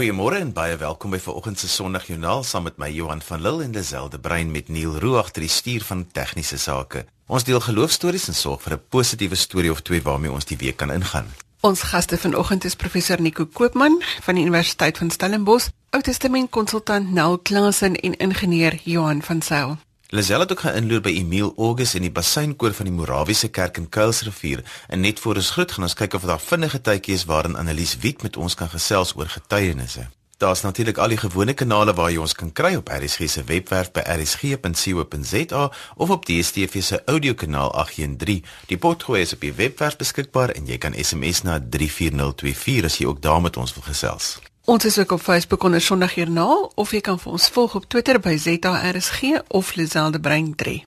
Goeiemôre en baie welkom by vanoggend se Sondagjoernaal saam met my Johan van Lille en Lazelle Brein met Neil agter die stuur van tegniese sake. Ons deel geloofstories en sorg vir 'n positiewe storie of twee waarmee ons die week kan ingaan. Ons gaste vanoggend is professor Nico Koopman van die Universiteit van Stellenbosch, Ou Testament konsultant Nel Klasen en ingenieur Johan van Sail. Lazelle het ook geïnloer by Emil August in die basynkoor van die Morawiese kerk in Kuilsrivier en net voor ons groet gaan ons kyk of daar vinnige tydjie is waarin Annelies Wit met ons kan gesels oor getuienisse. Daar's natuurlik al die gewone kanale waar jy ons kan kry op RSG se webwerf by rsg.co.za of op DStv se audiokanaal 813. Die potgooi is op die webwerf beskikbaar en jy kan SMS na 34024 as jy ook daar met ons wil gesels. Ons is ook op Facebook onder Sondagjoernaal of jy kan vir ons volg op Twitter by ZARSG of Liselde Brein 3.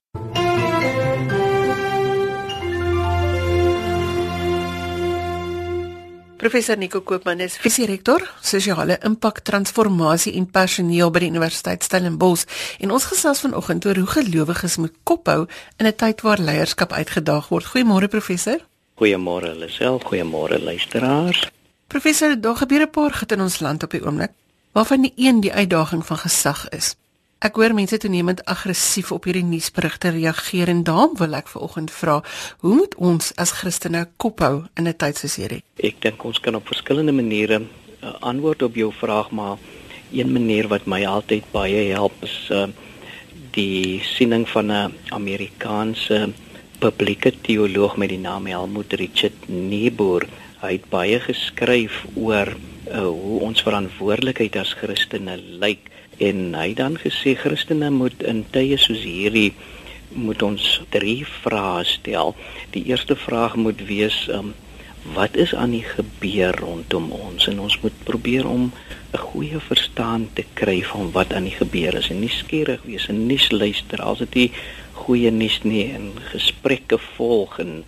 Professor Nico Koopman is visierektor, sosiale impak transformasie en personeel by die Universiteit Stellenbosch en ons gesels vanoggend oor hoe gelowiges moet kophou in 'n tyd waar leierskap uitgedaag word. Goeiemôre professor. Goeiemôre Lisel, goeiemôre luisteraars. Professor, daar gebeur 'n paar goed in ons land op die oomblik waarvan die een die uitdaging van gesag is. Ek hoor mense toenemend aggressief op hierdie nuusberigte reageer en daarom wil ek vanoggend vra, hoe moet ons as Christene kophou in 'n tyd soos hierdie? Ek dink ons kan op verskillende maniere uh, antwoord op jou vraag, maar een manier wat my altyd baie help is uh, die siening van 'n Amerikaanse publieke teoloog met die naam Helmut Richard Niebuhr Hy het baie geskryf oor uh, hoe ons verantwoordelikheid as Christene lyk. En hy dan gesê Christene moet in tye soos hierdie moet ons drie vrae stel. Die eerste vraag moet wees um, wat is aan die gebeur rondom ons? En ons moet probeer om 'n goeie verstaan te kry van wat aan die gebeur is. En nie skieurig wees en nie luister. As dit nie goeie nuus nie en gesprekke volg en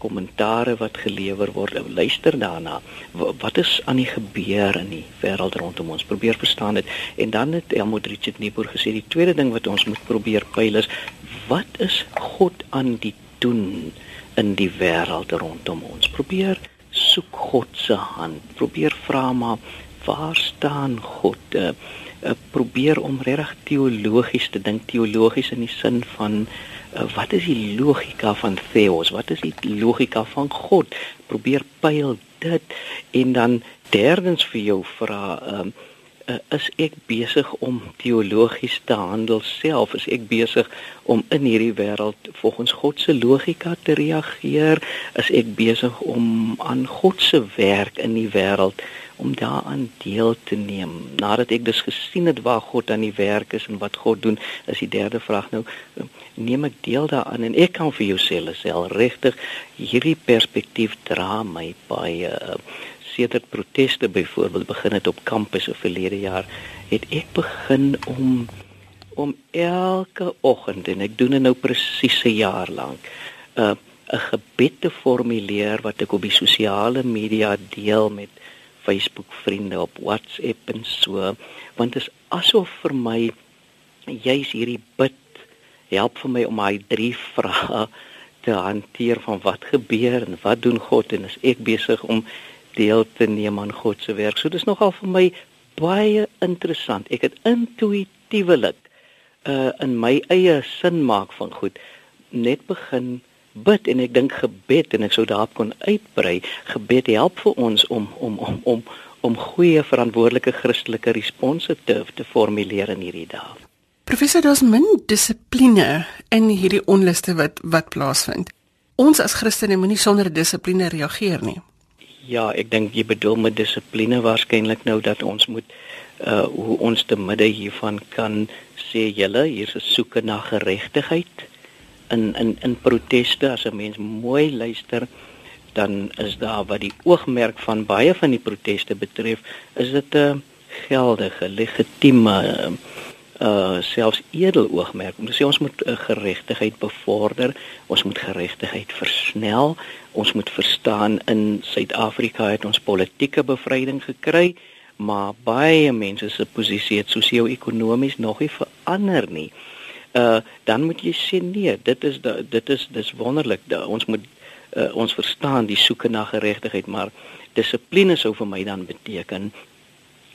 kommentare wat gelewer word. Luister daarna. Wat is aan die gebeur in die wêreld rondom ons? Probeer verstaan dit. En dan het Elmo Richard Niebuhr gesê die tweede ding wat ons moet probeer pyl is wat is God aan die doen in die wêreld rondom ons? Probeer soek God se hand. Probeer vra maar waar staan God? Uh, uh, probeer om regtig teologies te dink, teologies in die sin van uh, wat is die logika van Theos? Wat is die logika van God? Probeer pyl dit en dan derdens vir jou vra um, uh, is ek besig om teologies te handel self is ek besig om in hierdie wêreld volgens God se logika te reageer is ek besig om aan God se werk in die wêreld om daaraan deel te neem. Nadat ek dus gesien het waar God aan die werk is en wat God doen is die derde vraag nou neem ek deel daaraan? En ek kan vir jou sê self regtig hierdie perspektief dra my baie uh, sedert proteste byvoorbeeld begin het op kampusse verlede jaar, het ek begin om om elke oggend en ek doen dit nou presies 'n jaar lank, 'n uh, 'n gebed te formuleer wat ek op die sosiale media deel met Facebook vriende op WhatsApp en so, want dit is asof vir my juis hierdie bid help vir my om my drie vrae te hanteer van wat gebeur en wat doen God en is ek besig om deel te neem aan God se werk. So dis nogal vir my baie interessant. Ek het intuïtiewelik uh in my eie sin maak van goed net begin bid en ek dink gebed en ek sou daarop kon uitbrei. Gebed help vir ons om om om om om goeie verantwoordelike Christelike response te te formuleer in hierdie dae. Professor, daar's min dissipline in hierdie onluste wat wat plaasvind. Ons as Christene moenie sonder dissipline reageer nie. Ja, ek dink jy bedoel met dissipline waarskynlik nou dat ons moet uh hoe ons te midde hiervan kan sê julle hier's 'n soeke na geregtigheid in in in proteste as 'n mens mooi luister dan is daar wat die oogmerk van baie van die proteste betref is dit 'n geldige legitieme uh, selfs edel oogmerk om te sê ons moet uh, geregtigheid bevorder, ons moet geregtigheid versnel, ons moet verstaan in Suid-Afrika het ons politieke bevryding gekry, maar baie mense se posisie het sosio-ekonomies nog nie verander nie. Uh dan moet jy sê nee, dit is da, dit is dis wonderlik dat ons moet uh, ons verstaan die soeke na geregtigheid, maar dissipline sou vir my dan beteken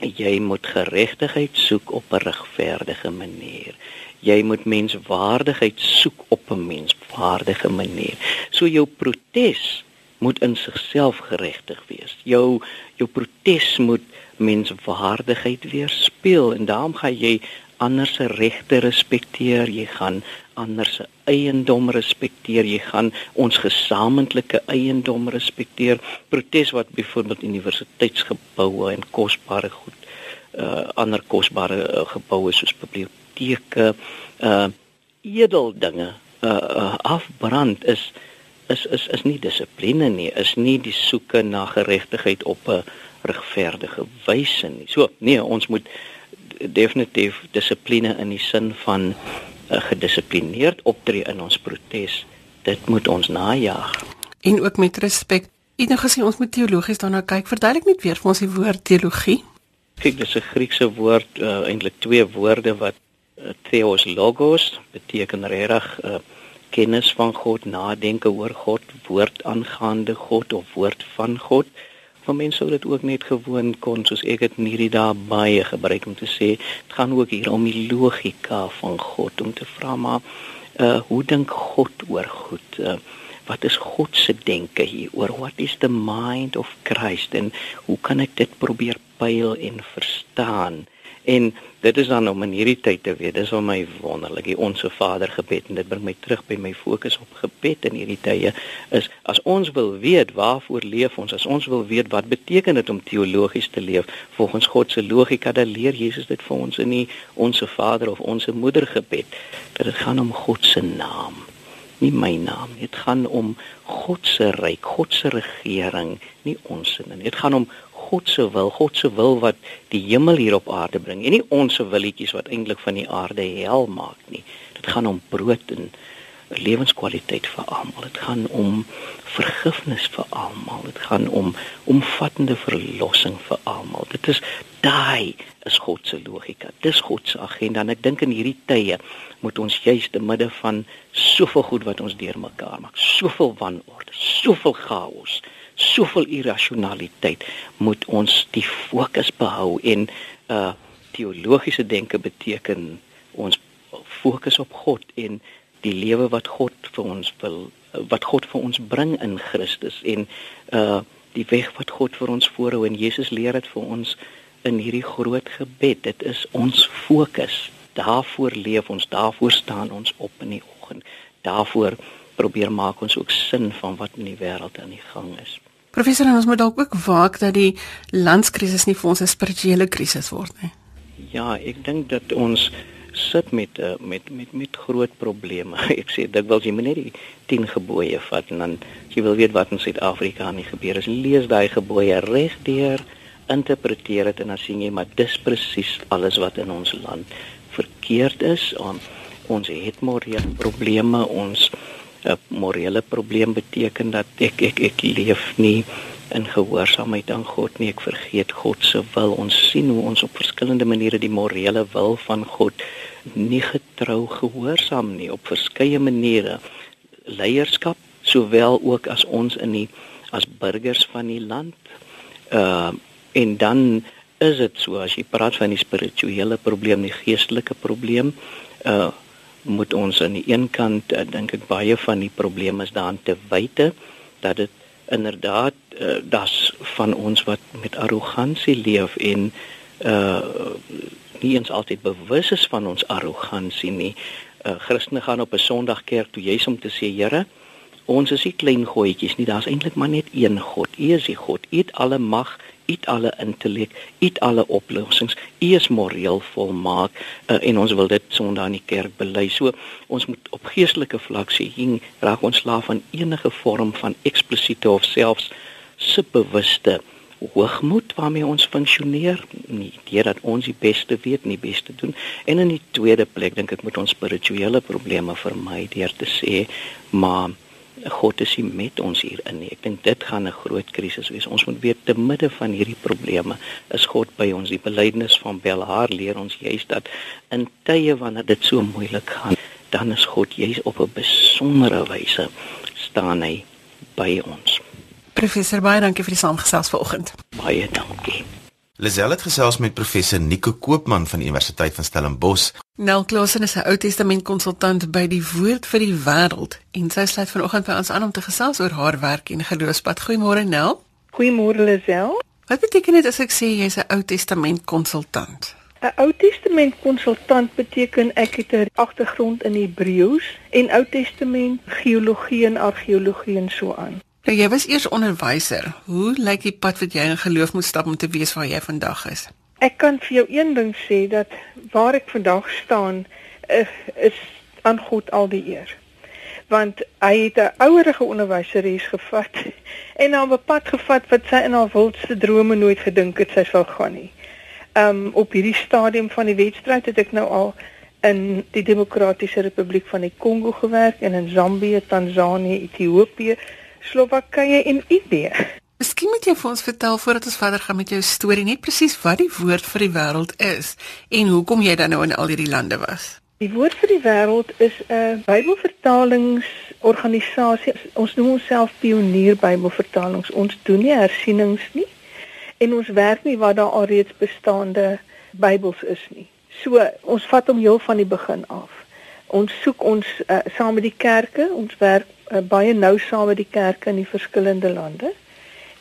jy moet geregtigheid soek op 'n regverdige manier. Jy moet menswaardigheid soek op 'n menswaardige manier. So jou protes moet in sigself geregtig wees. Jou jou protes moet menswaardigheid weerspieël en daarom gaan jy ander se regte respekteer, jy gaan ander se eiendom respekteer, jy gaan ons gesamentlike eiendom respekteer. Protes wat byvoorbeeld universiteitsgeboue en kosbare goed uh ander kosbare uh, geboue soos biblioteke uh edel dinge uh, uh afbrand is is is is nie dissipline nie, is nie die soeke na geregtigheid op 'n regverdige wyse nie. So nee, ons moet definitief dissipline in die sin van uh, gedissiplineerd optree in ons protes. Dit moet ons najag. En ook met respek. Ek het gesien ons moet teologies daarna kyk. Verduidelik net weer vir ons die woord teologie. Kyk, dis 'n Griekse woord, uh, eintlik twee woorde wat uh, theos logos beteken regtig uh, kennis van God, nadenke oor God, woord aangaande God of woord van God. Maar mense sou dit ook net gewoon kon soos ek dit in hierdie dae baie gebruik om te sê, dit gaan ook hier om die logika van God om te vra maar uh hoe dink God oor goed? Uh, wat is God se denke hier oor what is the mind of Christ en hoe kan ek dit probeer pyl en verstaan? En dit is dan om in hierdie tyd te weet, dis vir my wonderlik, die onsse Vader gebed en dit bring my terug by my fokus op gebed in hierdie tye is as ons wil weet waarvoor leef ons, as ons wil weet wat beteken dit om teologies te leef volgens God se logika, dan leer Jesus dit vir ons in die onsse Vader of onsse Moeder gebed dat dit gaan om God se naam nie my naam nie. Dit gaan om God se ryk, God se regering, nie ons sin nie. Dit gaan om God se wil, God se wil wat die hemel hier op aarde bring en nie ons se willetjies wat eintlik van die aarde hel maak nie. Dit gaan om brood en lewenskwaliteit vir almal. Dit gaan om vergifnis vir almal. Dit gaan om omvattende verlossing vir almal. Dit is daai is God se logika. Dis God se agenda en ek dink in hierdie tye moet ons juis te midde van soveel goed wat ons deurmekaar maak, soveel wanorde, soveel chaos, soveel irrasionaliteit moet ons die fokus behou en uh teologiese denke beteken ons fokus op God en die lewe wat God vir ons wil wat God vir ons bring in Christus en uh die weg wat God vir ons voorhou en Jesus leer dit vir ons in hierdie groot gebed. Dit is ons fokus. Daarvoor leef ons daarvoor staan ons op in die oggend. Daarvoor probeer maak ons ook sin van wat in die wêreld aan die gang is Professor, ons moet dalk ook waak dat die landskrisis nie vir ons 'n spirituele krisis word nie. Ja, ek dink dat ons sit met uh, met met met groot probleme. Ek sê dikwels jy moet net die 10 gebooie vat en dan jy wil weet wat in Suid-Afrika nie gebeur is. Lees daai gebooie regdeur, interpreteer dit en dan sien jy maar dis presies alles wat in ons land verkeerd is. On, ons het morele probleme, ons 'n morele probleem beteken dat ek ek ek leef nie in gehoorsaamheid aan God nie. Ek vergeet God se wil. Ons sien hoe ons op verskillende maniere die morele wil van God nie getrou gehoorsaam nie op verskeie maniere. Leierskap sowel ook as ons in die as burgers van die land. Uh en dan is dit so as jy praat van die spirituele probleem, die geestelike probleem, uh moet ons aan die een kant uh, dink ek baie van die probleme is daarin te wyte dat dit inderdaad uh, das van ons wat met arrogansie leef en uh nie eens altyd bewus is van ons arrogansie nie. Uh Christene gaan op 'n Sondag kerk toe jy's om te sê Here, ons is nie klein goetjies nie, daar's eintlik maar net een God. U is die God. U het alle mag, U het alle intellek, U het alle oplossings. U is moreel volmaak uh, en ons wil dit Sondag in die kerk bely. So ons moet op geestelike vlak sê, hing raak ons slaaf van enige vorm van eksplisiete of selfs subbewuste hoogmoed waarmee ons funksioneer nie deurdat ons die beste weet nie beste doen en in die tweede plek dink ek moet ons spirituele probleme vermy deur te sê maar God is nie met ons hier in nie. Ek dink dit gaan 'n groot krisis wees. Ons moet weet te midde van hierdie probleme is God by ons. Die belydenis van Belhar leer ons juist dat in tye wanneer dit so moeilik gaan, dan is God juist op 'n besondere wyse staan hy by ons. Professor Baie, dankie vir die saamgesels vanoggend. Baie dankie. Lisel het gesels met professor Nico Koopman van die Universiteit van Stellenbosch. Nel Klasen is 'n Ou Testament konsultant by die Woord vir die Wêreld en sy sluit vanoggend by ons aan om te gesels oor haar werk en geloofspad. Goeiemôre Nel. Goeiemôre Lisel. Wat beteken dit as ek sê jy's 'n Ou Testament konsultant? 'n Ou Testament konsultant beteken ek het 'n agtergrond in Hebreëus en Ou Testament geologie en argeologie en so aan. Nou jy was eers onderwyser. Hoe lyk die pad wat jy in geloof moet stap om te weet waar jy vandag is? Ek kan vir jou een ding sê dat waar ek vandag staan is, is aan God al die eer. Want hy het 'n ouerige onderwyseres gevat en haar op pad gevat wat sy in haar wildste drome nooit gedink het sy sou gaan nie um op hierdie stadium van die wedstryd het ek nou al in die Demokratiese Republiek van die Kongo gewerk en in Zambië, Tansanië, Ethiopië, Slowakye en Indië. Miskien moet jy vir ons vertel voordat ons verder gaan met jou storie net presies wat die woord vir die wêreld is en hoekom jy dan nou in al hierdie lande was. Die woord vir die wêreld is 'n Bybelvertalingsorganisasie. Ons noem onsself Pionier Bybelvertalings. Ons doen nie hersienings nie en ons werk nie waar daar alreeds bestaande Bybels is nie. So ons vat hom heel van die begin af. Ons soek ons uh, saam met die kerke, ons werk uh, baie nou saam met die kerke in die verskillende lande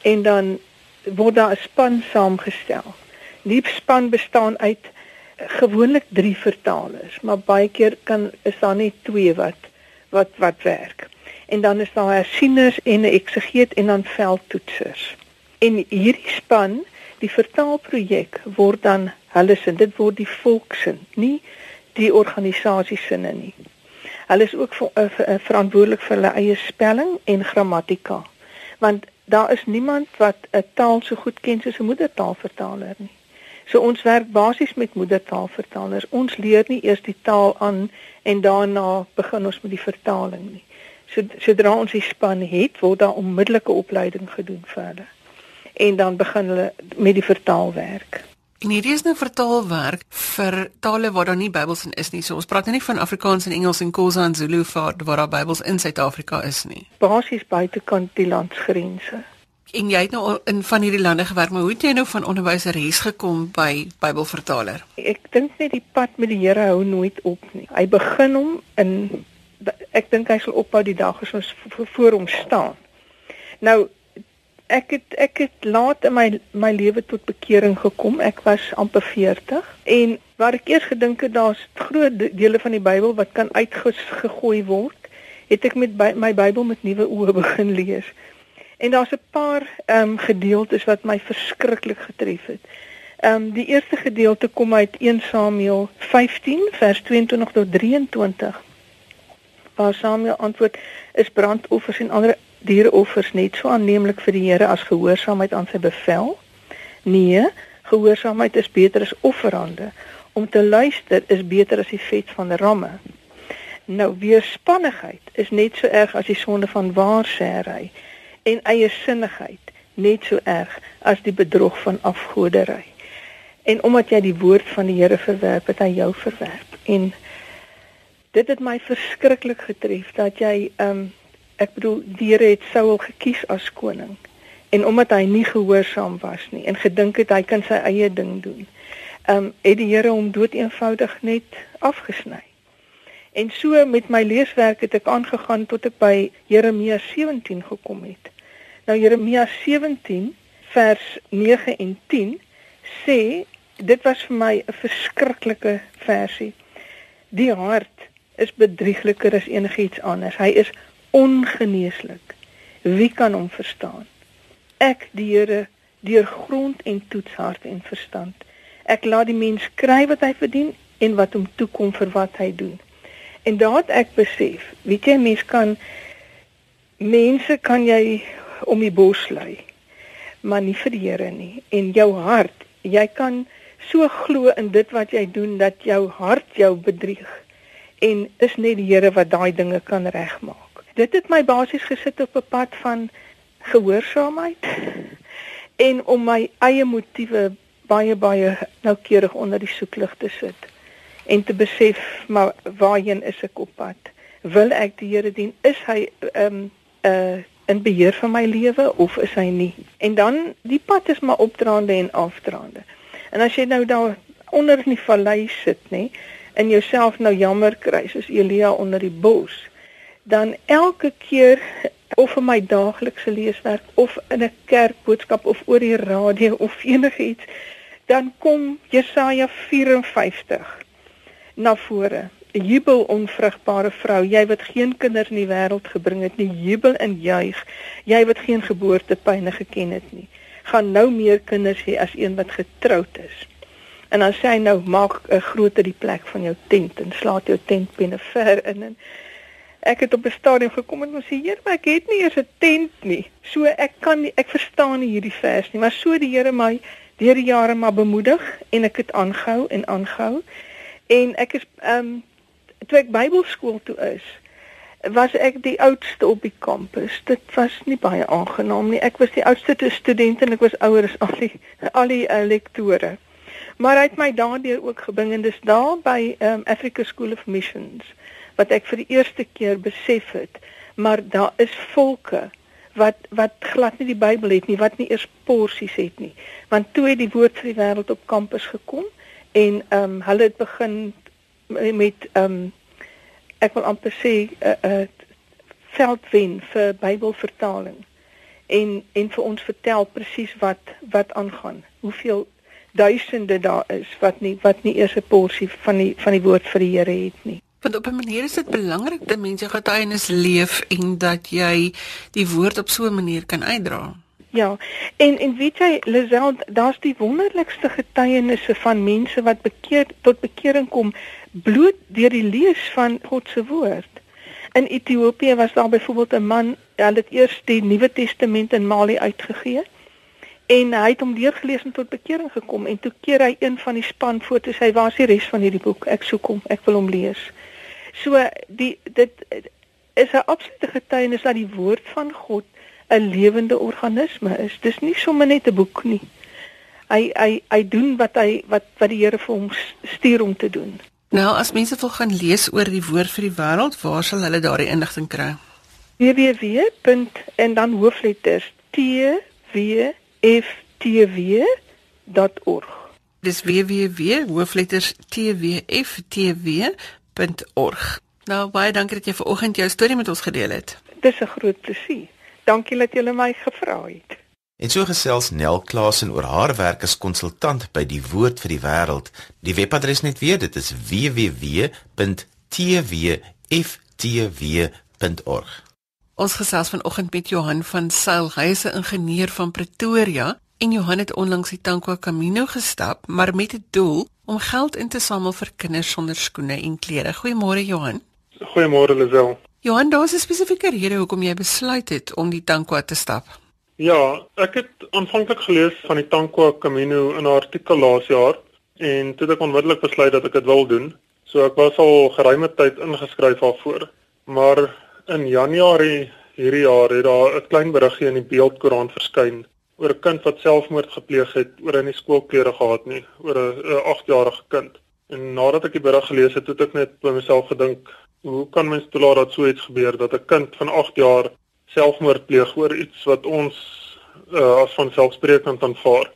en dan word daar 'n span saamgestel. Die span bestaan uit uh, gewoonlik 3 vertalers, maar baie keer kan is daar net 2 wat wat wat werk. En dan is daar hersieners en 'n eksegeet en dan veldtoetsers. En hierdie span, die vertaalprojek word dan hulle sin, dit word die volksin, nie die organisasie sinne nie. Hulle is ook ver, uh, uh, verantwoordelik vir hulle eie spelling en grammatika. Want daar is niemand wat 'n taal so goed ken soos 'n moedertaalvertaler nie. So ons werk basies met moedertaalvertalers. Ons leer nie eers die taal aan en daarna begin ons met die vertaling nie. So sodra ons die span het, word daar onmiddellike opleiding gedoen vir hulle en dan begin hulle met die vertaalwerk. En hierdie is nou vertaalwerk vir tale waar daar nie Bybels in is nie. So ons praat nou nie van Afrikaans en Engels en Khoisa en Zulu waar waar daar Bybels in Suid-Afrika is nie. Basies buitekant die landsgrense. En jy het nou in van hierdie lande gewerk, maar hoe het jy nou van onderwyseres gekom by Bybelvertaler? Ek dink net die pad met die Here hou nooit op nie. Hy begin hom in ek dink hy sal ophou die dag as ons voor hom staan. Nou ek het ek het laat in my my lewe tot bekering gekom. Ek was amper 40 en waar ek eers gedink het daar's groot dele van die Bybel wat kan uitgegooi word, het ek met by, my Bybel met nuwe oë begin lees. En daar's 'n paar ehm um, gedeeltes wat my verskriklik getref het. Ehm um, die eerste gedeelte kom uit 1 Samuel 15 vers 22 tot 23. Waar Samuel antwoord is brandoffers en ander diereoffers net so aanneemlik vir die Here as gehoorsaamheid aan sy bevel? Nee, gehoorsaamheid is beter as offerande. Om te luister is beter as die vet van ramme. Nou weerspannigheid is net so erg as die sonde van waarsêry en eie sinnigheid net so erg as die bedrog van afgodery. En omdat jy die woord van die Here verwerp, het hy jou verwerp. En dit het my verskriklik getref dat jy ehm um, ek bedoel die Here het Saul gekies as koning en omdat hy nie gehoorsaam was nie en gedink het hy kan sy eie ding doen. Ehm um, het die Here hom dood eenvoudig net afgesny. En so met my leeswerk het ek aangegaan tot ek by Jeremia 17 gekom het. Nou Jeremia 17 vers 9 en 10 sê dit was vir my 'n verskriklike versie. Die hart is bedriegliker as enigiets anders. Hy is ongeneeslik. Wie kan hom verstaan? Ek, die Here, deur grond en toets hart en verstand. Ek laat die mens kry wat hy verdien en wat hom toekom vir wat hy doen. En daad ek besef, weet jy mens kan mense kan jy om die bos lei, maar nie vir die Here nie. En jou hart, jy kan so glo in dit wat jy doen dat jou hart jou bedrieg en is net die Here wat daai dinge kan regmaak dit het my basies gesit op 'n pad van gehoorsaamheid en om my eie motiewe baie baie noukeurig onder die soeklig te sit en te besef maar waarheen is ek op pad wil ek die Here dien is hy 'n um, 'n in beheer van my lewe of is hy nie? En dan die pad is maar opdraande en afdraande. En as jy nou daar onder in die vallei sit, nê, en jouself nou jammer kry soos Elia onder die bos, dan elke keer of in my daaglikse leeswerk of in 'n kerkboodskap of oor die radio of enigiets, dan kom Jesaja 54 na vore jubel onvrugbare vrou, jy wat geen kinders in die wêreld gebring het nie, jubel en juig. Jy wat geen geboortepyne geken het nie, gaan nou meer kinders hê as een wat getroud is. En dan sê hy nou maak 'n groter die plek van jou tent en slaat jou tentpenne ver in en ek het op 'n stadium gekom en sê Heer, maar ek het nie eers 'n tent nie. So ek kan nie ek verstaan nie hierdie vers nie, maar so die Here my deur die jare maar bemoedig en ek het aangehou en aangehou. En ek is ehm um, toe ek Bybelskool toe is, was ek die oudste op die kampus. Dit was nie baie aangenaam nie. Ek was die oudste student en ek was ouer as al die al die uh, lektore. Maar hy het my daardeur ook gebring en dis daar by um, Africa School of Missions wat ek vir die eerste keer besef het, maar daar is volke wat wat glad nie die Bybel het nie, wat nie eers porsies het nie. Want toe het die woord vir die wêreld op kampus gekom en ehm um, hulle het begin met ehm um, ek wil amper sê 'n uh, eh, uh, eh, veldwen vir Bybelvertaling en en vir ons vertel presies wat wat aangaan. Hoeveel duisende daar is wat nie wat nie eers 'n porsie van die van die woord vir die Here het nie. Want op 'n manier is dit belangrik dat mense getuienis leef en dat jy die woord op so 'n manier kan uitdra. Ja. En en weet jy, Lisel, daar's die wonderlikste getuienisse van mense wat bekeer tot bekering kom bloot deur die lees van God se woord. In Ethiopië was daar byvoorbeeld 'n man, hy het eers die Nuwe Testament in Mali uitgegee en hy het hom deurgelees en tot bekering gekom en toe keer hy een van die span foto's, hy waar is die res van hierdie boek? Ek soek hom, ek wil hom lees. So die dit is 'n absolute getuienis dat die woord van God 'n lewende organisme is. Dis nie sommer net 'n boek nie. Hy hy hy doen wat hy wat wat die Here vir hom stuur om te doen. Nou as mense wil gaan lees oor die woord vir die wêreld, waar sal hulle daardie inligting kry? www. en dan hoofletters t w f t w.org. Dis www hoofletters t w f t w.org. Nou baie dankie dat jy vanoggend jou storie met ons gedeel het. Dis 'n groot plesier. Dankie dat julle my gevra het. En so gesels Nel Klasen oor haar werk as konsultant by die Woord vir die Wêreld. Die webadres net weer, dit is www.twftw.org. Ons gesels vanoggend met Johan van Sail, hy is 'n ingenieur van Pretoria en Johan het onlangs die Tankwa Camino gestap, maar met 'n doel om geld in te samel vir kinders sonder skoene en klere. Goeiemôre Johan. Goeiemôre Lisel. Johan, daar is 'n spesifieke rede hoekom jy besluit het om die Tankwa te stap. Ja, ek het aanvanklik gelees van die Tankwa Camino in 'n artikel laas jaar en toe het ek onmiddellik besluit dat ek dit wil doen. So ek was al geruime tyd ingeskryf daarvoor. Maar in Januarie hierdie jaar het daar 'n klein beriggie in die Beeldkoerant verskyn oor 'n kind wat selfmoord gepleeg het oor hy nie skoolklere gehad nie, oor 'n 8-jarige kind. En nadat ek die berig gelees het, het ek net by myself gedink, hoe kan mens toelaat dat so iets gebeur dat 'n kind van 8 jaar selfmoord pleeg oor iets wat ons uh, as van selfsprekend aanvaar?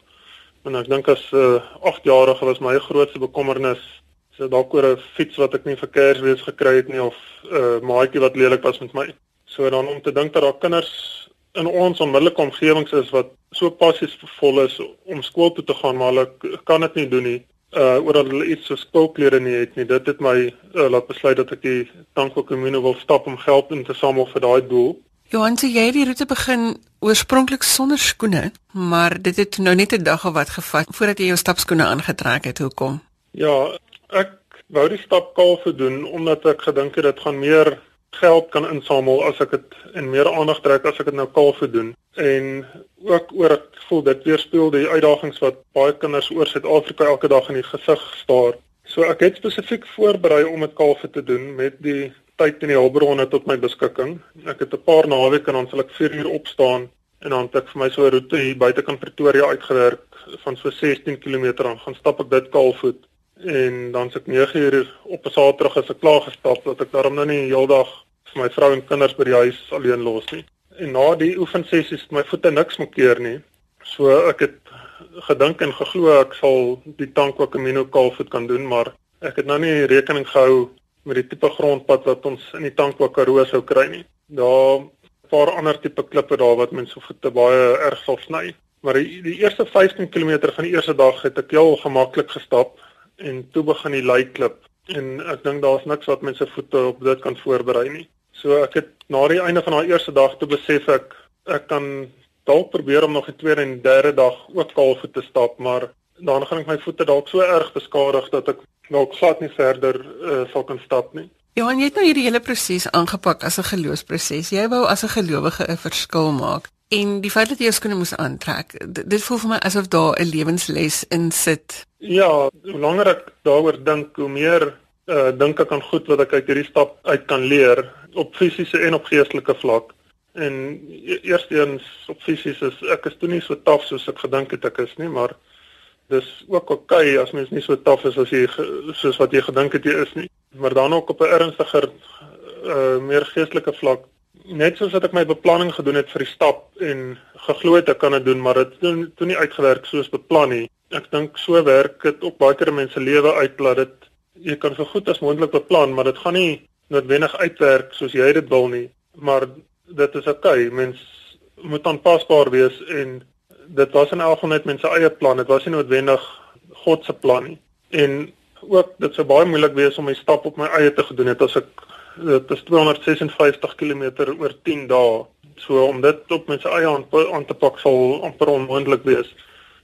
En ek dink as 'n uh, 8-jarige was my grootste bekommernis so dalk oor 'n fiets wat ek nie vir Kersfees gekry het nie of 'n uh, maatjie wat lelik was met my. So dan om te dink dat daar kinders in ons onmiddellike omgewings is wat so passievol is om skool toe te gaan maar hulle kan dit nie doen nie uh oor dat hulle iets so skoolklere nie het nie. Dit het my uh, laat besluit dat ek die Tankwa Kommune wil stap om geld in te samel vir daai doel. Johan, so jy het die roete begin oorspronklik sonder skoene, maar dit het nou net 'n dag of wat gevat voordat jy jou stapskoene aangetrek het. Hoekom? Ja, ek wou die stap kaal doen omdat ek gedink het dit gaan meer geld kan insamel as ek dit en meer aandag trek as ek dit nou kaal doen en ook oor ek voel dit weerspieël die uitdagings wat baie kinders oor Suid-Afrika elke dag in die gesig staar. So ek het spesifiek voorberei om dit kaal te doen met die tyd en die hulpbronne tot my beskikking. Ek het 'n paar naweke en dan sal ek 4 uur opstaan en dan het ek vir my so 'n roete hier buitekant Pretoria uitgewerk van so 16 km aan gaan stap ek dit kaalvoet en dan se ek 9 uur op 'n Saterdag as ek klaar gestap dat ek daarom nou nie heeldag vir my vrou en kinders by die huis alleen los nie en na die oefensessies het my voete niks meer keer nie. So ek het gedink en geglo ek sal die Tankwa Camino kaalvoet kan doen, maar ek het nou nie rekening gehou met die tipe grondpad wat ons in die Tankwa Karoo sou kry nie. Daar 'n paar ander tipe klippe daar wat mense voete baie erg sal sny. Maar die, die eerste 15 km van die eerste dag het ek heel gemaklik gestap en toe begin die leiklip en ek dink daar's niks wat mense voete op dit kan voorberei nie. So ek het na die einde van daai eerste dag toe besef ek ek kan dalk probeer om nog die tweede en derde dag ook kaalvoet te stap, maar dan gaan ek my voete dalk so erg beskadig dat ek dalk glad nie verder uh, sal kan stap nie. Johan, jy het nou hierdie hele proses aangepak as 'n geloofsproses. Jy wou as 'n gelowige 'n verskil maak. En die feit dat jy jou skoene moes aantrek, dit voel vir my asof daar 'n lewensles in sit. Ja, hoe langer ek daaroor dink, hoe meer uh, dink ek aan goed wat ek uit hierdie stap uit kan leer op fisiese en op geestelike vlak. En e-, eerstens op fisies is ek is toe nie so taaf soos ek gedink het ek is nie, maar dis ook oké okay as mens nie so taaf is as jy soos wat jy gedink het jy is nie maar dan ook op 'n ernstiger uh meer geestelike vlak net soos wat ek my beplanning gedoen het vir die stap en geglo het ek kan dit doen maar dit het toe nie uitgewerk soos beplan nie ek dink so werk dit ook baie keer mense lewe uit dat dit jy kan so goed as moontlik beplan maar dit gaan nie noodwendig uitwerk soos jy dit wil nie maar dit is oké okay. mens moet aanpasbaar wees en dit was in elk geval net mense eie plan. Dit was nie noodwendig God se plan nie. En ook dit sou baie moeilik wees om my stap op my eie te gedoen het as ek dit is 256 km oor 10 dae. So om dit op mense eie aan, aan te pak sal amper onmoontlik wees.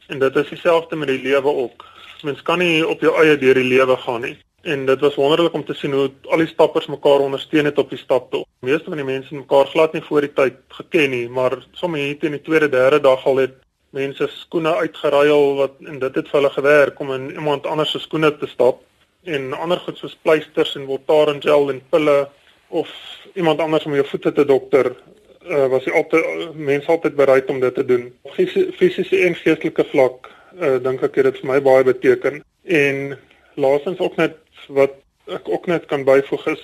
En dit is dieselfde met die lewe ook. Mens kan nie op jou eie deur die lewe gaan nie. En dit was wonderlik om te sien hoe al die stappers mekaar ondersteun het op die staptocht. Meeste van die mense mekaar glad nie voor die tyd geken nie, maar sommer hier teen die tweede, derde dag al het mense skoene uitgeruil wat en dit het vir hulle gewerk om in iemand anders se skoene te stap en ander goed soos pleisters en Voltaren gel en pille of iemand anders om jou voete te dokter uh, was jy altyd mense altyd bereid om dit te doen. Fisiese en geestelike vlak uh, dink ek het dit vir my baie beteken. En laasens ook net wat ek ook net kan byvoeg is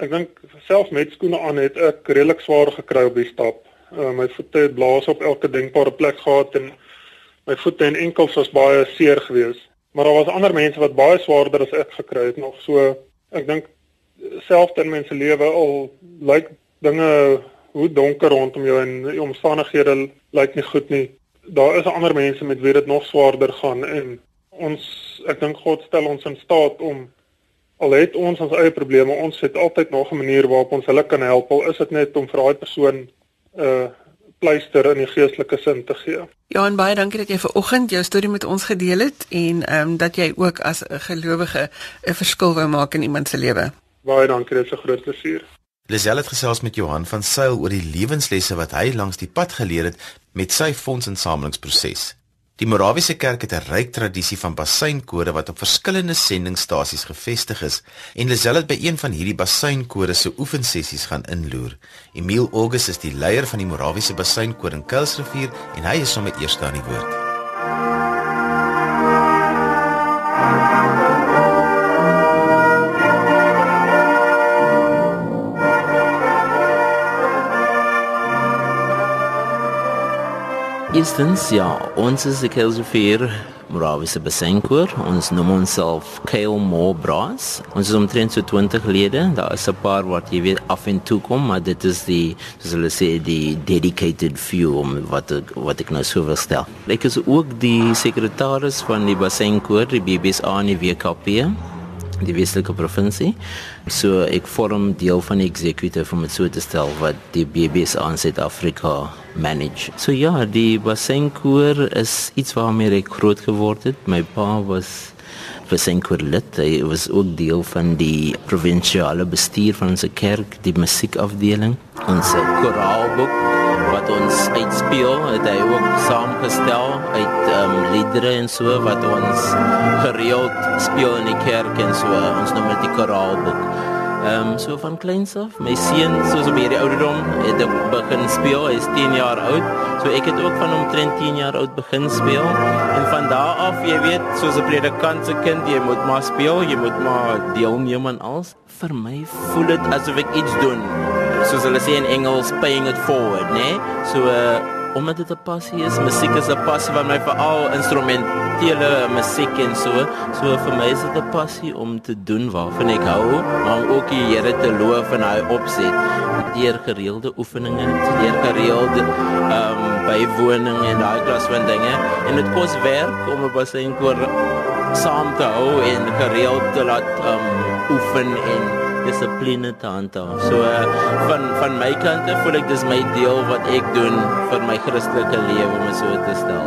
ek dink self met skoene aan het ek redelik swaar gekry op die stap. Uh, my voete het blaas op elke denkbare plek gehad en my voete en enkels was baie seer geweest. Maar daar was ander mense wat baie swaarder as ek gekry het nog. So ek dink selfs in mense lewe al lyk dinge hoe donker rondom jou en die omstandighede lyk nie goed nie. Daar is ander mense met wie dit nog swaarder gaan en ons ek dink God stel ons in staat om al het ons ons eie probleme, ons het altyd nog 'n manier waarop ons hulle kan help. Al is dit net om vir daai persoon 'n uh, pleister in die geestelike sin te gee. Ja, en baie dankie dat jy ver oggend jou storie met ons gedeel het en ehm um, dat jy ook as 'n gelowige 'n verskil wou maak in iemand se lewe. Baie dankie, dit is 'n groot plesier. Lisel het gesels met Johan van Sail oor die lewenslesse wat hy langs die pad geleer het met sy fondsinsamelingsproses. Die Morawiese Kerk het 'n ryk tradisie van basseinkore wat op verskillende sendingstasies gevestig is en Lisel het by een van hierdie basseinkore se oefensessies gaan inloer. Emil August is die leier van die Morawiese basseinkoor in Kuilsrivier en hy is sommer eers aan die woord. Eerstens, ja, ons is die Kelsevier Morawiese Besenkoor. Ons noem onsself Kale More Brass. Ons is omtrent so 20 lede. Daar is 'n paar wat jy weet af en toe kom, maar dit is die soos hulle sê die dedicated few wat ek, wat ek nou sou wil stel. Ek is ook die sekretaris van die Besenkoor, die BBSA en die WKP die Weselike provinsie. So ek vorm deel van die executive om dit so te stel wat die BBS aan Suid-Afrika manage. So ja, die bassenkoor is iets waarmee ek groot geword het. My pa was bassenkoor lid. Hy was ook deel van die provinsiale bestuur van ons kerk, die musiekafdeling. Ons koraalboek ons uitspeel, het hy ook saamgestel uit ehm um, liedere en so wat ons gereeld speel in die kerk en so. Ons noem dit die koraalboek. Ehm um, so van kleins af, my seun soos op hierdie ouderdom het ek begin speel. Hy is 10 jaar oud. So ek het ook van omtrent 10 jaar oud begin speel. En van daar af, jy weet, soos 'n predikant se kind, jy moet maar speel, jy moet maar deelneem aan alles. Vir my voel dit asof ek iets doen. Soos hulle sê in Engels, paying it forward, né? Nee? So uh omdat dit 'n passie is, musiek is 'n passie wat my veral instrumentele musiek en so. So vir my is dit 'n passie om te doen waarvan ek hou, om ook die Here te loof en hy opset deur gereelde oefeninge, deur gereelde ehm um, bywoning en daai klas van dinge. En dit kos werk om 'n basynkoor saam te hou en gereeld te laat ehm um, oefen en dissipline te handhaaf. So uh, van van my kant af voel ek dis my deel wat ek doen vir my Christelike lewe om so te stel.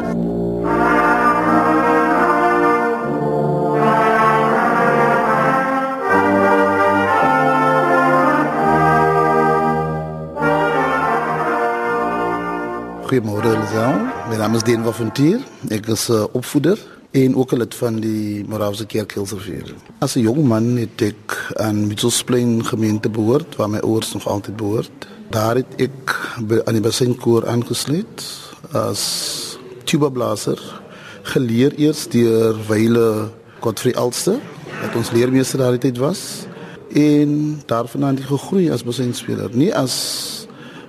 Goeiemôre Lisel. My naam is Dean Waffentier. Ek is 'n uh, opvoeder en ook 'n lid van die Morawiese Kerk Hilsevier. As 'n jong man het ek aan Mitchellsplein gemeente behoort waar my ouers nog altyd behoort. Daar het ek aan die bassinkoor aangesluit as tuba blaser geleer eers deur Wyle Godfrey Alste wat ons leermeester daardie tyd was en daarvan aan die gegroei as bassinspeler nie as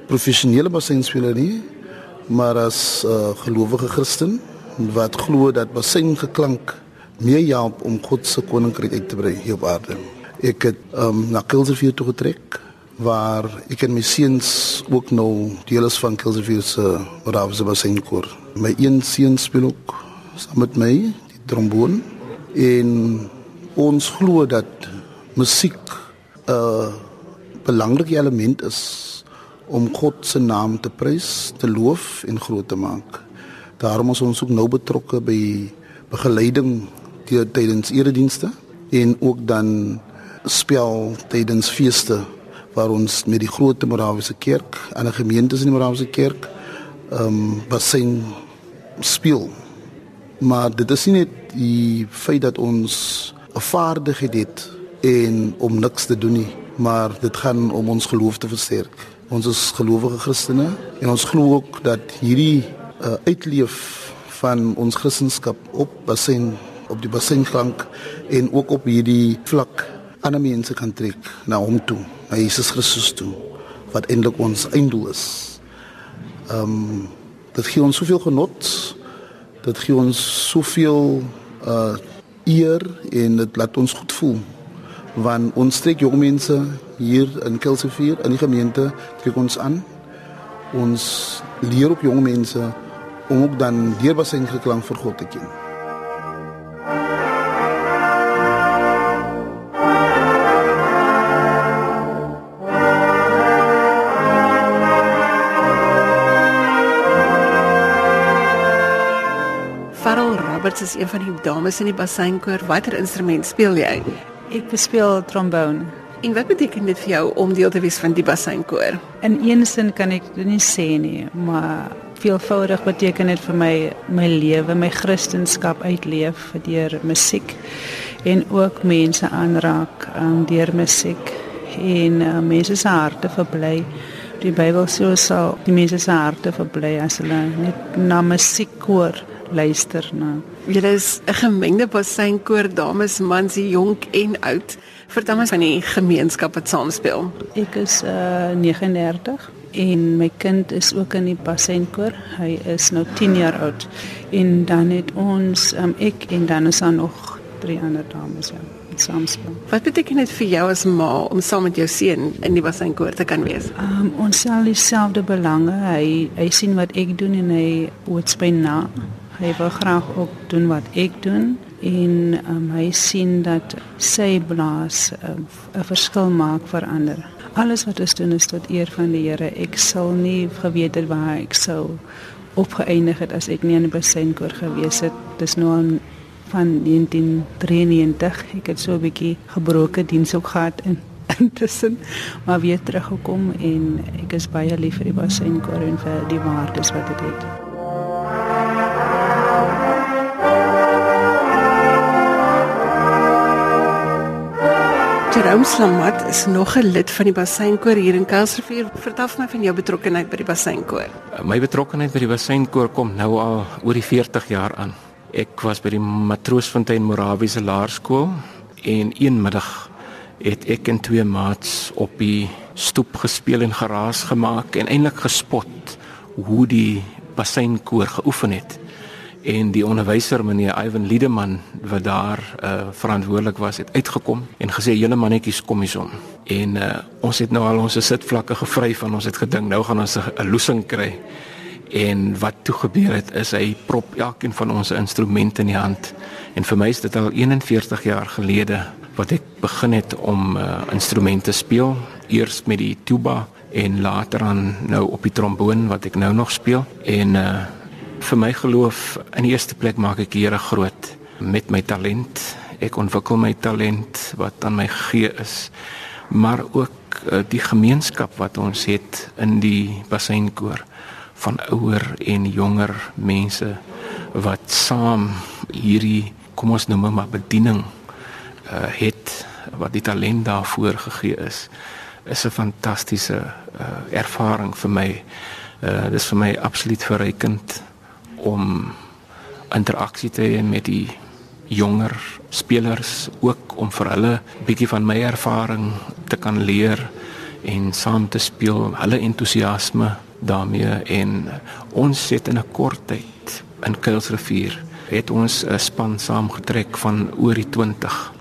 professionele bassinspeler nie maar as uh, gelowige Christen wat glo dat bassin geklank meer help om God se koninkryk uit te brei hier op aarde. Ek het um, na Kilsrivier toe getrek waar ek en my seuns ook nou deel is van Kilsrivier se Morawiese bassinkoor. My een seun speel ook saam met my die tromboon en ons glo dat musiek 'n uh, belangrike element is om God se naam te prys, te loof en groot te maak. Daarom is ons ook nou betrokke by begeleiding tydens eredienste en ook dan spel tydens feeste waar ons met die groot Morawiese kerk en 'n gemeente in die Morawiese kerk ehm um, bassin speel. Maar dit is nie net die feit dat ons 'n vaardigheid het en om niks te doen nie, maar dit gaan om ons geloof te versterk. Ons is gelowige Christene en ons glo ook dat hierdie uh, uitleef van ons Christendom op bassin op die bassinklank en ook op hierdie vlak ander mense kan trek na hom toe, na Jesus Christus toe wat eintlik ons einddoel is. Ehm um, dit gee ons soveel genot. Dit gee ons soveel uh eer en dit laat ons goed voel want ons trek jong mense hier in Kelsevier in die gemeente trek ons aan. Ons leer op jong mense om ook dan dierbasyn geklank vir God te ken. Farrell Roberts is een van die dames in die basynkoor. Watter instrument speel jy? Ek speel trombone. En wat beteken dit vir jou om deel te wees van die basynkoor? In een sin kan ek dit nie sê nie, maar veelvoudig beteken dit vir my my lewe, my kristendom uitleef deur musiek en ook mense aanraak um, deur musiek en uh, mense se harte verbly. Die Bybel sê so die mense se harte verbly as hulle net na musiek hoor luister na. Julle is 'n gemengde basynkoor, dames, mans, jonk en oud. Vertel ons van die gemeenskap wat saam speel. Ek is uh, 39 en my kind is ook in die bassenkoor. Hy is nou 10 jaar oud. En dan het ons um, ek en dan is daar nog drie ander dames ja, saam speel. Wat beteken dit vir jou as ma om saam met jou seun in die bassenkoor te kan wees? Um, ons sal dieselfde belange. Hy hy sien wat ek doen en hy word by na. Hy wil graag ook doen wat ek doen en um, hy sien dat sy blaas um, 'n verskil maak vir ander alles wat ons doen is tot eer van die Here. Ek sal nie geweet het waar ek sou opgeëindig het as ek nie in die bassinkoor gewees het. Dis nou aan van 1993. Ek het so 'n bietjie gebroke diens ook gehad in intussen maar weer teruggekom en ek is baie lief vir die bassinkoor en vir die waardes wat dit het. het. Jerome Slamat is nog 'n lid van die Basseinkoor hier in Kuilsrivier. Vertel my van jou betrokkeheid by die Basseinkoor. My betrokkeheid by die Basseinkoor kom nou al oor die 40 jaar aan. Ek was by die Matroosfontein Morawiese Laerskool en een middag het ek en twee maats op die stoep gespeel en geraas gemaak en eintlik gespot hoe die Basseinkoor geoefen het en die onderwyser meneer Ivan Liedeman wat daar uh, verantwoordelik was het uitgekom en gesê julle mannetjies kom hierson en uh, ons het nou al ons sitvlakke gevry van ons het gedink nou gaan ons 'n loosing kry. En wat toe gebeur het is hy prop elkeen van ons instrumente in die hand. En vir my is dit al 41 jaar gelede wat ek begin het om uh, instrumente speel. Eers met die tuba en later aan nou op die tromboon wat ek nou nog speel. En uh, vir my geloof in die eerste plek maak ek Here groot met my talent. Ek ontwikkel my talent wat aan my gegee is, maar ook uh, die gemeenskap wat ons het in die basseinkoor van ouer en jonger mense wat saam hierdie kom ons noem maar bediening uh, het wat die talent daarvoor gegee is is 'n fantastiese uh, ervaring vir my. Uh, dit is vir my absoluut verrykend om interaksie te hê met die jonger spelers ook om vir hulle bietjie van my ervaring te kan leer en saam te speel hulle entoesiasme daarmee. En ons sit in 'n kort tyd in Kuilsrivier het ons 'n span saamgetrek van oor die 20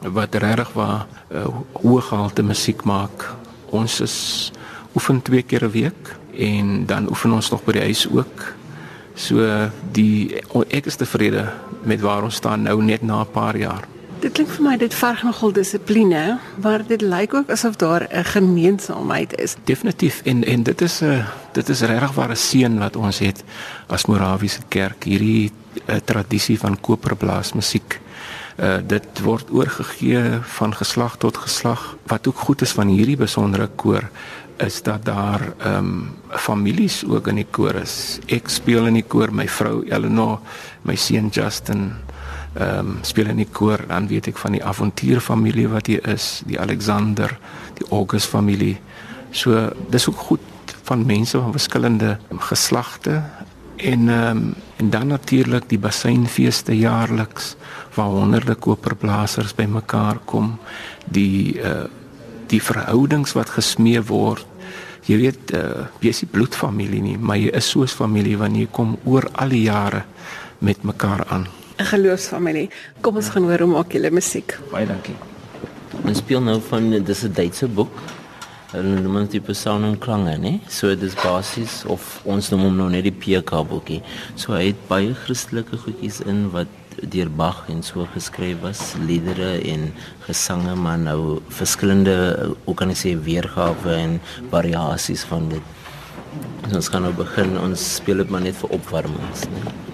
wat regtig waar uh, hoë gehalte musiek maak. Ons is oefen twee keer 'n week en dan oefen ons nog by die huis ook So die ek is tevrede met waar ons staan nou net na 'n paar jaar. Dit klink vir my dit verg nogal dissipline, maar dit lyk ook asof daar 'n gemeenskapheid is. Definitief en en dit is 'n dit is regtig waar 'n seën wat ons het as Morawiese kerk hierdie uh, tradisie van koperblaasmusiek. Uh, dit word oorgegee van geslag tot geslag. Wat ook goed is van hierdie besondere koor is dat daar ehm um, families ook in die koor is. Ek speel in die koor, my vrou Eleanor, my seun Justin ehm um, speel in die koor. Dan weet ek van die avontuur familie wat hier is, die Alexander, die August familie. So dis ook goed van mense van verskillende geslagte en ehm um, en dan natuurlik die basseinfeeste jaarliks waar honderde koperblasers bymekaar kom. Die uh die verhoudings wat gesmee word. Jy weet, uh, jy is nie bloedfamilie nie, maar jy is soos familie wanneer jy kom oor al die jare met mekaar aan. 'n Geloofsfamilie. Kom ons ja. gaan hoor hoe maak julle musiek. Baie dankie. Ons speel nou van dis 'n Duitse boek. Hulle noem dit persoon en klange, né? So dit is basies of ons noem hom nou net die PK boekie. So hy het baie Christelike goedjies in wat deur Bach en so geskryf was, liedere en gesange, maar nou verskillende hoe kan ek sê weergawe en variasies van dit. So ons gaan nou begin, ons speel dit maar net vir opwarmings, né?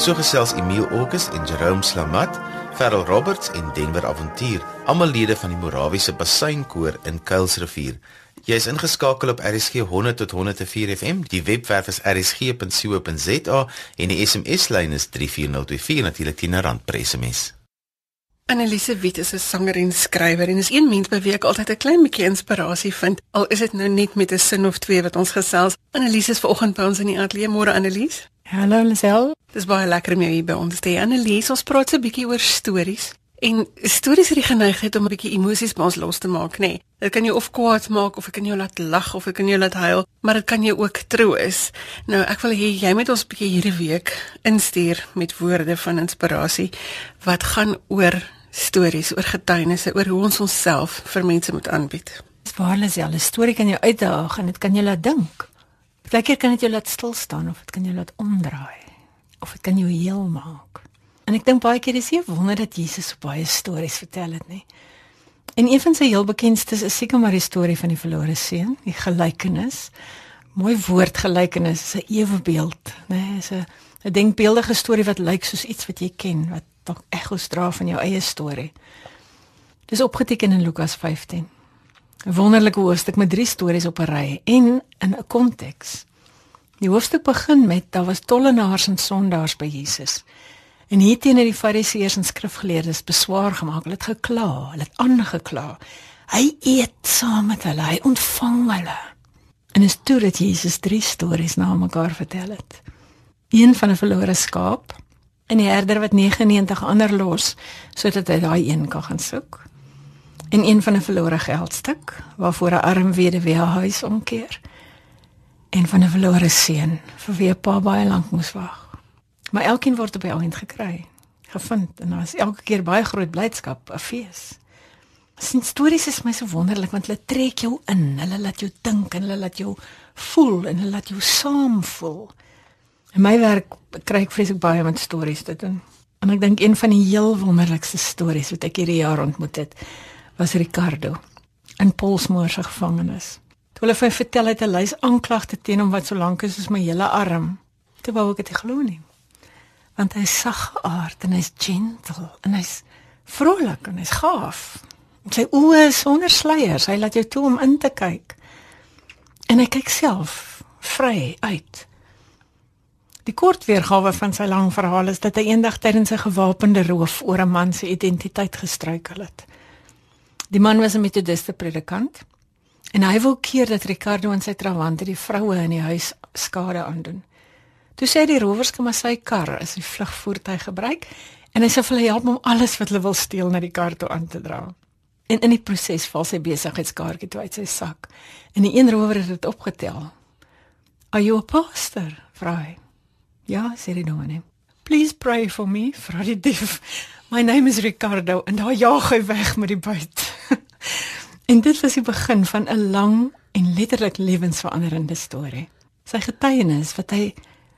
So gesels Emil August en Jerome Slamat, Ferrell Roberts en Denver Avontuur, almal lede van die Morawiese Basseinkoor in Kuilsrivier. Jy is ingeskakel op RSG 100 tot 104 FM. Die webwerf is rsg.co.za en die SMS-lyn is 34024 natuurlik 10 rand per SMS. Annelise Wit is 'n sanger en skrywer en is een mens by wie ek altyd 'n klein bietjie inspirasie vind. Al is dit nou net met 'n sin of twee wat ons gesels. Annelise is vanoggend by ons in die ateljee. Môre Annelise. Hallo Lisel. Dis baie lekker om jou hier by ons te hê. Annelies, ons praat so 'n bietjie oor stories. En stories het die geneigtheid om 'n bietjie emosies by ons los te maak, nê. Nee. Dit kan jou of kwaad maak of dit kan jou laat lag of dit kan jou laat huil, maar dit kan jou ook troos. Nou, ek wil hê jy moet ons 'n bietjie hierdie week instuur met woorde van inspirasie wat gaan oor stories, oor getuienisse, oor hoe ons onsself vir mense moet aanbied. Waarlik, ja, 'n storie kan jou uitdaag en dit kan jou laat dink. Partykeer kan dit jou laat stil staan of dit kan jou laat omdraai of dit kan jou heel maak. En ek dink baie keer is dit wonder dat Jesus so baie stories vertel het, nê. En een van sy heel bekendstes is seker maar die storie van die verlore seun, die gelykenis. Mooi woord gelykenis, is 'n ewebeeld, nê, is 'n 'n denkbeeldige storie wat lyk soos iets wat jy ken, wat dalk ekos dra van jou eie storie. Dis opgeteken in Lukas 15. 'n Wonderlike hoofstuk met drie stories op 'n ry en in 'n konteks. Die hoofstuk begin met daar was tollenaars en sondaars by Jesus. En hier teenoor die fariseërs en skrifgeleerdes beswaar gemaak, hulle het gekla, hulle het aangekla. Hy eet saam met hulle, hy ontvang hulle. En is toe dat Jesus drie stories na mekaar vertel het. Een van 'n verlore skaap en die herder wat 99 ander los sodat hy daai een kan gaan soek en een van 'n verlore geldstuk waarvoor 'n arm weduwee haar huis omkeer en van 'n verlore seun vir wie 'n pa baie lank moes wag. Maar elkeen word op die eind gekry, gevind en daar is elke keer baie groot blydskap, 'n fees. Sien stories is my so wonderlik want hulle trek jou in, hulle laat jou dink en hulle laat jou voel en hulle laat jou saam voel. In my werk kry ek vreeslik baie met stories te doen. En ek dink een van die heel wonderlikste stories wat ek hierdie jaar ontmoet het, was Ricardo in Polsmoor se gevangenis. Toe hulle vir my vertel het 'n lys aanklagte teen hom wat so lank is soos my hele arm. Toe wou ek dit glo nie. Want hy is sagaard en hy's gentle en hy's vrolik en hy's gaaf. Sy oë is sonder sluiers. Hy laat jou toe om in te kyk. En hy kyk self vry uit. Die kort weergawe van sy lang verhaal is dat hy eendag tydens 'n gewapende roof oor 'n man se identiteit gestruikel het. Die man was 'n metodiste predikant en hy wil keer dat Ricardo en sy trawante die vroue in die huis skade aandoen. Toe sê die rowers kom maar sy kar as 'n vlugvoertuig gebruik en hy sê vir hulle help hom alles wat hulle wil steel na die kar toe aan te dra. En in die proses val sy besigheidskaartjie toe uit sy sak en die een rower het dit opgetel. "Are you a pastor?" vra hy. "Ja," sê die dominee. "Please pray for me," vra die dief. "My name is Ricardo," en daar jaag hy weg met die buit. en dit was die begin van 'n lang en letterlik lewensveranderende storie. Sy getuienis wat hy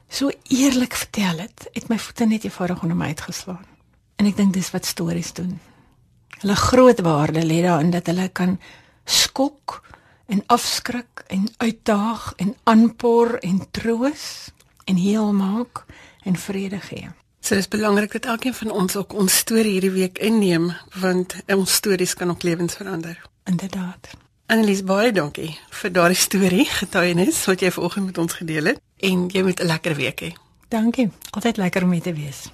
so eerlik vertel het, het my voete net eenvoudig onder my uitgeslaan. En ek dink dis wat stories doen. Hulle groot waarde lê daarin dat hulle kan skok en afskrik en uitdaag en aanpor en troos en heel maak en vrede gee. So dis belangrik dat elkeen van ons ook ons storie hierdie week inneem want ons stories kan ook lewens verander. Inderdaad. Annelies baie dankie vir daardie storie getuienis wat jy vanoggend met ons gedeel het en jy moet 'n lekker week hê. Dankie. Altyd lekker om mee te wees.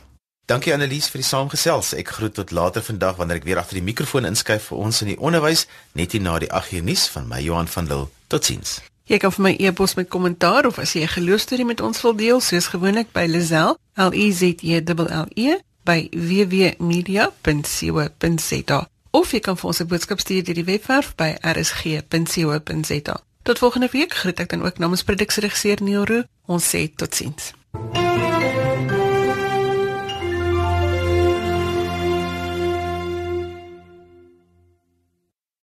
Dankie Annelies vir die saamgesels. Ek groet tot later vandag wanneer ek weer agter die mikrofoon inskuif vir ons in die onderwys net hier na die 8 uur nuus van my Johan van Lille. Totsiens. Jy kan vir my e-pos met kommentaar of as jy 'n geloostorie met ons wil deel, soos gewoonlik by Lazel, L E Z E L E by www.media.co.za. Of jy kan vir ons 'n boodskap stuur deur die webwerf by rsg.co.za. Tot volgende week groet ek dan ook namens produksieregisseur Neil Roo. Ons sê totsiens.